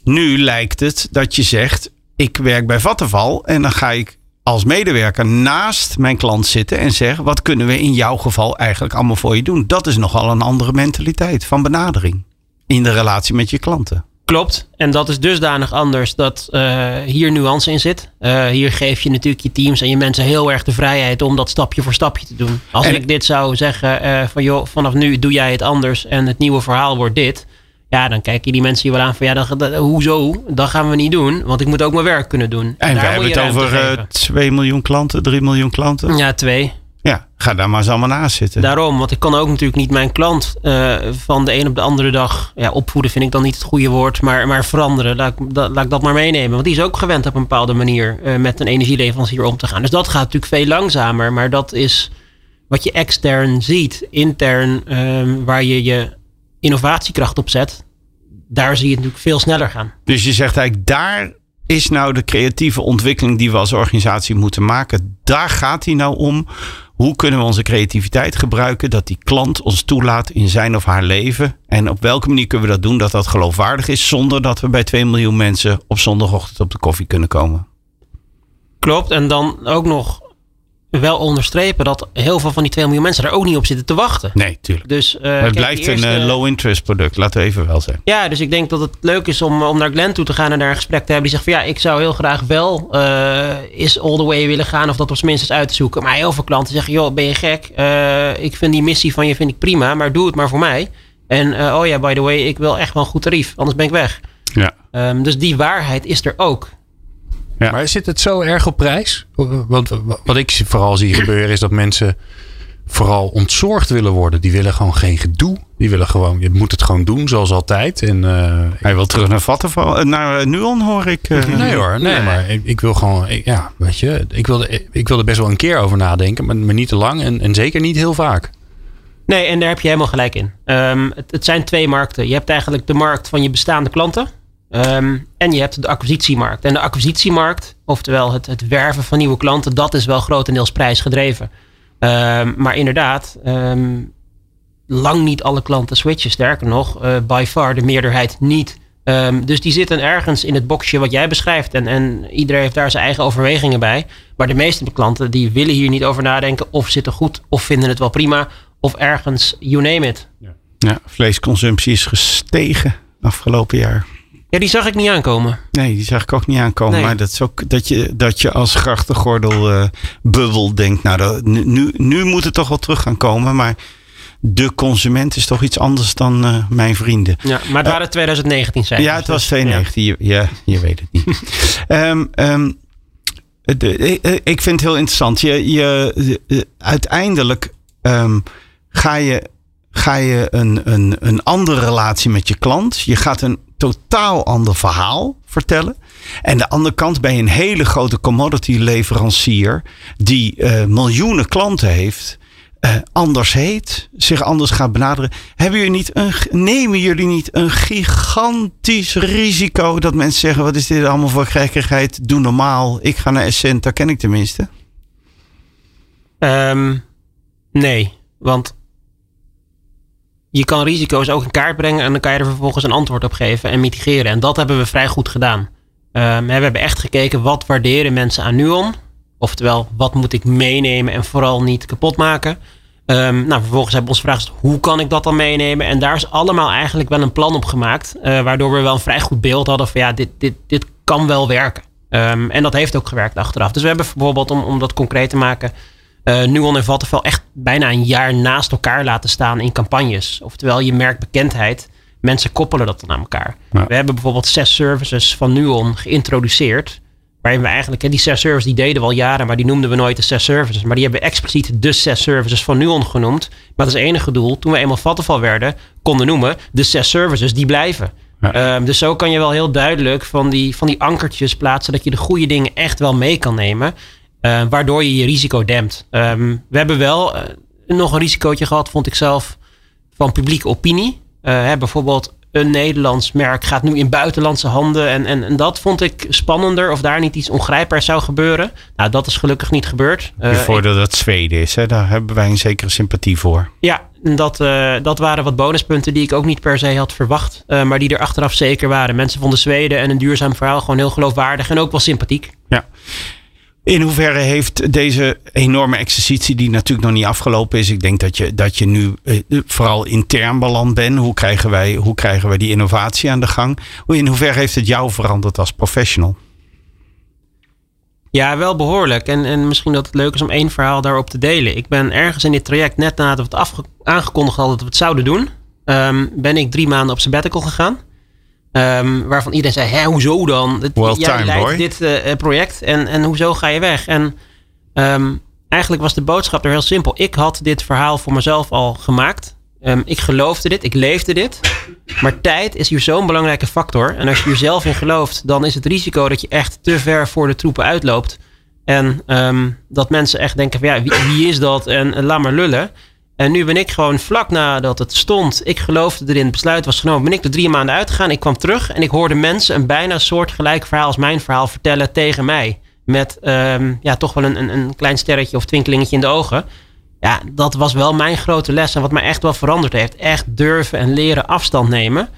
Nu lijkt het dat je zegt, ik werk bij Vattenval en dan ga ik als medewerker naast mijn klant zitten en zeg, wat kunnen we in jouw geval eigenlijk allemaal voor je doen? Dat is nogal een andere mentaliteit van benadering in de relatie met je klanten. Klopt. En dat is dusdanig anders dat eh, hier nuance in zit. Eh, hier geef je natuurlijk je teams en je mensen heel erg de vrijheid om dat stapje voor stapje te doen. Als En- ik dit zou zeggen eh, van joh, vanaf nu doe jij het anders en het nieuwe verhaal wordt dit. Ja, dan kijken die mensen hier wel aan van ja, dat, dat- hoezo? Dat gaan we niet doen, want ik moet ook mijn werk kunnen doen. En we hebben het over eh, geven. 2 miljoen klanten, 3 miljoen klanten. Ja, twee. Ja, ga daar maar eens allemaal naast zitten. Daarom, want ik kan ook natuurlijk niet mijn klant eh, van de een op de andere dag ja, opvoeden, vind ik dan niet het goede woord, maar, maar veranderen. Laat, ik- dat, laat ik dat maar meenemen. Want die is ook gewend op een bepaalde manier eh, met een energieleverancier om te gaan. Dus dat gaat natuurlijk veel langzamer, maar dat is wat je extern ziet. Intern, ehm, waar je je innovatiekracht op zet, daar zie je het natuurlijk veel sneller gaan. Dus je zegt eigenlijk, daar is nou de creatieve ontwikkeling die we als organisatie moeten maken. Daar gaat hij nou om. Hoe kunnen we onze creativiteit gebruiken dat die klant ons toelaat in zijn of haar leven? En op welke manier kunnen we dat doen dat dat geloofwaardig is zonder dat we bij 2 miljoen mensen op zondagochtend op de koffie kunnen komen? Klopt, en dan ook nog wel onderstrepen dat heel veel van die 2 miljoen mensen daar ook niet op zitten te wachten. Nee, tuurlijk. Dus, eh, het kijk, blijft eerste- een eh, low-interest product, laten we even wel zijn. Ja, dus ik denk dat het leuk is om, om naar Glenn toe te gaan en daar een gesprek te hebben. Die zegt van ja, ik zou heel graag wel eh, is all the way willen gaan of dat op zijn minst uit te zoeken. Maar heel veel klanten zeggen, joh, ben je gek? Ik vind die missie van je vind ik prima, maar doe het maar voor mij. En oh ja, by the way, ik wil echt wel een goed tarief, anders ben ik weg. Ja. Ehm, dus die waarheid is er ook. Ja. Maar zit het zo erg op prijs? Want wat ik vooral zie gebeuren is dat mensen vooral ontzorgd willen worden. Die willen gewoon geen gedoe. Die willen gewoon, je moet het gewoon doen zoals altijd. En, eh, Hij wil terug naar Vattenval, eh, naar eh, Nuon hoor ik. eh. nee hoor, nee, maar ik, ik wil gewoon, ik- ja, weet je, ik wil, er- ik wil er best wel een keer over nadenken, maar, maar niet te lang en, en zeker niet heel vaak. Nee, en daar heb je helemaal gelijk in. Ehm, het, het zijn twee markten. Je hebt eigenlijk de markt van je bestaande klanten. Ehm, en je hebt de acquisitiemarkt. En de acquisitiemarkt, oftewel het, het werven van nieuwe klanten, dat is wel grotendeels prijsgedreven. Ehm, maar inderdaad, ehm, lang niet alle klanten switchen. Sterker nog, eh, by far de meerderheid niet. Dus die zitten ergens in het boxje wat jij beschrijft. En, en iedereen heeft daar zijn eigen overwegingen bij. Maar de meeste klanten die willen hier niet over nadenken. Of zitten goed, of vinden het wel prima. Of ergens, you name it. Ja, vleesconsumptie is gestegen afgelopen jaar. Ja, die zag ik niet aankomen. Nee, die zag ik ook niet aankomen. Nee. Maar dat is ook dat je, dat je als grachtengordel eh, bubbel denkt. Nou, dat, nu, nu, moet het toch wel terug gaan komen. Maar de consument is toch iets anders dan eh, mijn vrienden. Ja, maar het waren 2019 cijfers. Ja, het was dus, 92. Je- Ja, je weet het niet. Ehm, ehm, de, eh, ik vind het heel interessant. Je, je, eh, uiteindelijk ehm, ga je, ga je een, een, een andere relatie met je klant. Je gaat een totaal ander verhaal vertellen. En de andere kant je een hele grote commodity leverancier die eh, miljoenen klanten heeft. eh, anders heet, zich anders gaat benaderen. Hebben jullie niet een, nemen jullie niet een gigantisch risico dat mensen zeggen: wat is dit allemaal voor gekkigheid? Doe normaal. Ik ga naar Essent, daar ken ik tenminste. Ehm, nee, want je kan risico's ook in kaart brengen en dan kan je er vervolgens een antwoord op geven en mitigeren. En dat hebben we vrij goed gedaan. Ehm, we hebben echt gekeken wat waarderen mensen aan Nuon. Oftewel, wat moet ik meenemen en vooral niet kapot maken. Ehm, nou, vervolgens hebben we ons gevraagd, hoe kan ik dat dan meenemen? En daar is allemaal eigenlijk wel een plan op gemaakt. eh, waardoor we wel een vrij goed beeld hadden van ja, dit, dit, dit kan wel werken. Ehm, en dat heeft ook gewerkt achteraf. Dus we hebben bijvoorbeeld, om, om dat concreet te maken, eh Nuon en Vattenfall echt bijna een jaar naast elkaar laten staan in campagnes. Oftewel, je merkt bekendheid. Mensen koppelen dat dan aan elkaar. Ja. We hebben bijvoorbeeld zes services van Nuon geïntroduceerd. Waarin we eigenlijk, hè, die zes services die deden we al jaren, maar die noemden we nooit de zes services. Maar die hebben we expliciet de zes services van Nuon genoemd. Maar dat is het enige doel. Toen we eenmaal Vattenfall werden, konden noemen, de zes services die blijven. Ja. Ehm, dus zo kan je wel heel duidelijk van die, van die ankertjes plaatsen, dat je de goede dingen echt wel mee kan nemen. Eh, waardoor je je risico dempt. Ehm, we hebben wel eh, nog een risicootje gehad, vond ik zelf, van publieke opinie. hè, bijvoorbeeld een Nederlands merk gaat nu in buitenlandse handen. En, en, en dat vond ik spannender. Of daar niet iets ongrijpbaars zou gebeuren. Nou, dat is gelukkig niet gebeurd. Uh, Voordat het Zweden is, hè? daar hebben wij een zekere sympathie voor. Ja, dat, uh, dat waren wat bonuspunten die ik ook niet per se had verwacht. Uh, maar die er achteraf zeker waren. Mensen vonden Zweden en een duurzaam verhaal gewoon heel geloofwaardig. En ook wel sympathiek. Ja. In hoeverre heeft deze enorme exercitie, die natuurlijk nog niet afgelopen is, ik denk dat je, dat je nu eh, vooral intern beland bent. Hoe krijgen, wij, hoe krijgen wij die innovatie aan de gang? In hoeverre heeft het jou veranderd als professional? Ja, wel behoorlijk. En, en misschien dat het leuk is om één verhaal daarop te delen. Ik ben ergens in dit traject, net nadat we het aangekondigd hadden dat we het zouden doen, um, ben ik drie maanden op sabbatical gegaan. Um, waarvan iedereen zei, hè, hoezo dan? Well jij time, leidt boy. dit uh, project en, en hoezo ga je weg? En um, eigenlijk was de boodschap er heel simpel. Ik had dit verhaal voor mezelf al gemaakt. Um, ik geloofde dit, ik leefde dit. Maar tijd is hier zo'n belangrijke factor. En als je er zelf in gelooft, dan is het risico dat je echt te ver voor de troepen uitloopt. En dat mensen echt denken van ja, wie, wie is dat? En, en laat maar lullen. En nu ben ik gewoon vlak nadat het stond, ik geloofde erin, het besluit was genomen, ben ik er drie maanden uitgegaan. Ik kwam terug en ik hoorde mensen een bijna soortgelijk verhaal als mijn verhaal vertellen tegen mij. Met um, ja, toch wel een, een, een klein sterretje of twinkelingetje in de ogen. Ja, dat was wel mijn grote les en wat mij echt wel veranderd heeft. Echt durven en leren afstand nemen.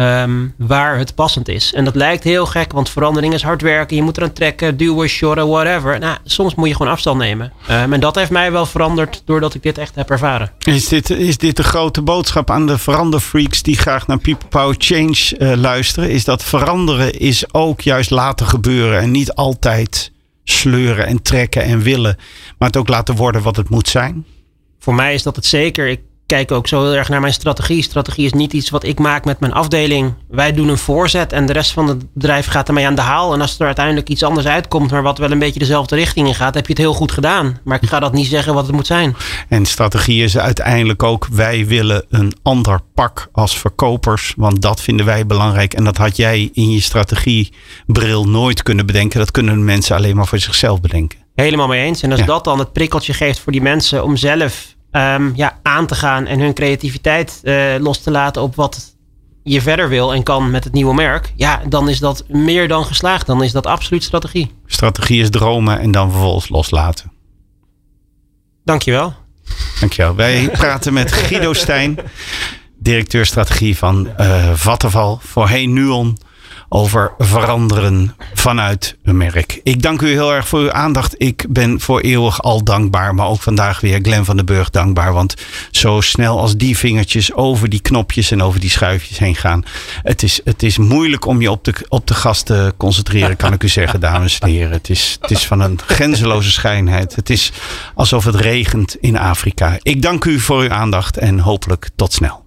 Um, waar het passend is. En dat lijkt heel gek, want verandering is hard werken. Je moet eraan trekken, duwen, shorten, whatever. Nou, soms moet je gewoon afstand nemen. Um, en dat heeft mij wel veranderd doordat ik dit echt heb ervaren. Is dit, is dit de grote boodschap aan de veranderfreaks die graag naar People Power Change uh, luisteren? Is dat veranderen is ook juist laten gebeuren en niet altijd sleuren en trekken en willen, maar het ook laten worden wat het moet zijn? Voor mij is dat het zeker. Ik kijk ook zo heel erg naar mijn strategie. Strategie is niet iets wat ik maak met mijn afdeling. Wij doen een voorzet en de rest van het bedrijf gaat ermee aan de haal. En als er uiteindelijk iets anders uitkomt, maar wat wel een beetje dezelfde richting in gaat, heb je het heel goed gedaan. Maar ik ga dat niet zeggen wat het moet zijn. En strategie is uiteindelijk ook, wij willen een ander pak als verkopers, want dat vinden wij belangrijk. En dat had jij in je strategiebril nooit kunnen bedenken. Dat kunnen mensen alleen maar voor zichzelf bedenken. Helemaal mee eens. En als ja. dat dan het prikkeltje geeft voor die mensen om zelf um, ja, aan te gaan en hun creativiteit uh, los te laten op wat je verder wil en kan met het nieuwe merk, ja, dan is dat meer dan geslaagd. Dan is dat absoluut strategie. Strategie is dromen en dan vervolgens loslaten. Dankjewel. Dankjewel. Wij praten met Guido Stijn, directeur strategie van uh, Vattenval, voorheen Nuon over veranderen vanuit een merk. Ik dank u heel erg voor uw aandacht. Ik ben voor eeuwig al dankbaar, maar ook vandaag weer Glenn van den Burg dankbaar. Want zo snel als die vingertjes over die knopjes en over die schuifjes heen gaan. Het is, het is moeilijk om je op de, op de gast te concentreren, kan ik u zeggen, dames en heren. Het is, het is van een grenzeloze schijnheid. Het is alsof het regent in Afrika. Ik dank u voor uw aandacht en hopelijk tot snel.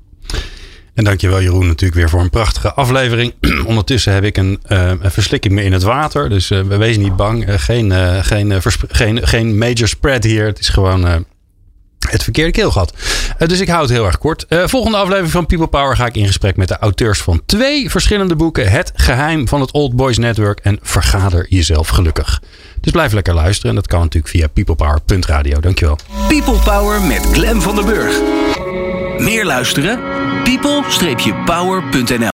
En dankjewel Jeroen natuurlijk weer voor een prachtige aflevering. Ondertussen heb ik een, uh, een verslikking me in het water. Dus uh, wees niet bang. Uh, geen, geen, geen, geen major spread hier. Het is gewoon het verkeerde keelgat. dus ik hou het heel erg kort. volgende aflevering van People Power ga ik in gesprek met de auteurs van twee verschillende boeken. Het geheim van het Old Boys Network en Vergader jezelf gelukkig. Dus blijf lekker luisteren. En dat kan natuurlijk via peoplepower.radio. Dankjewel. People Power met Glen van der Burg. Meer luisteren? people-power.nl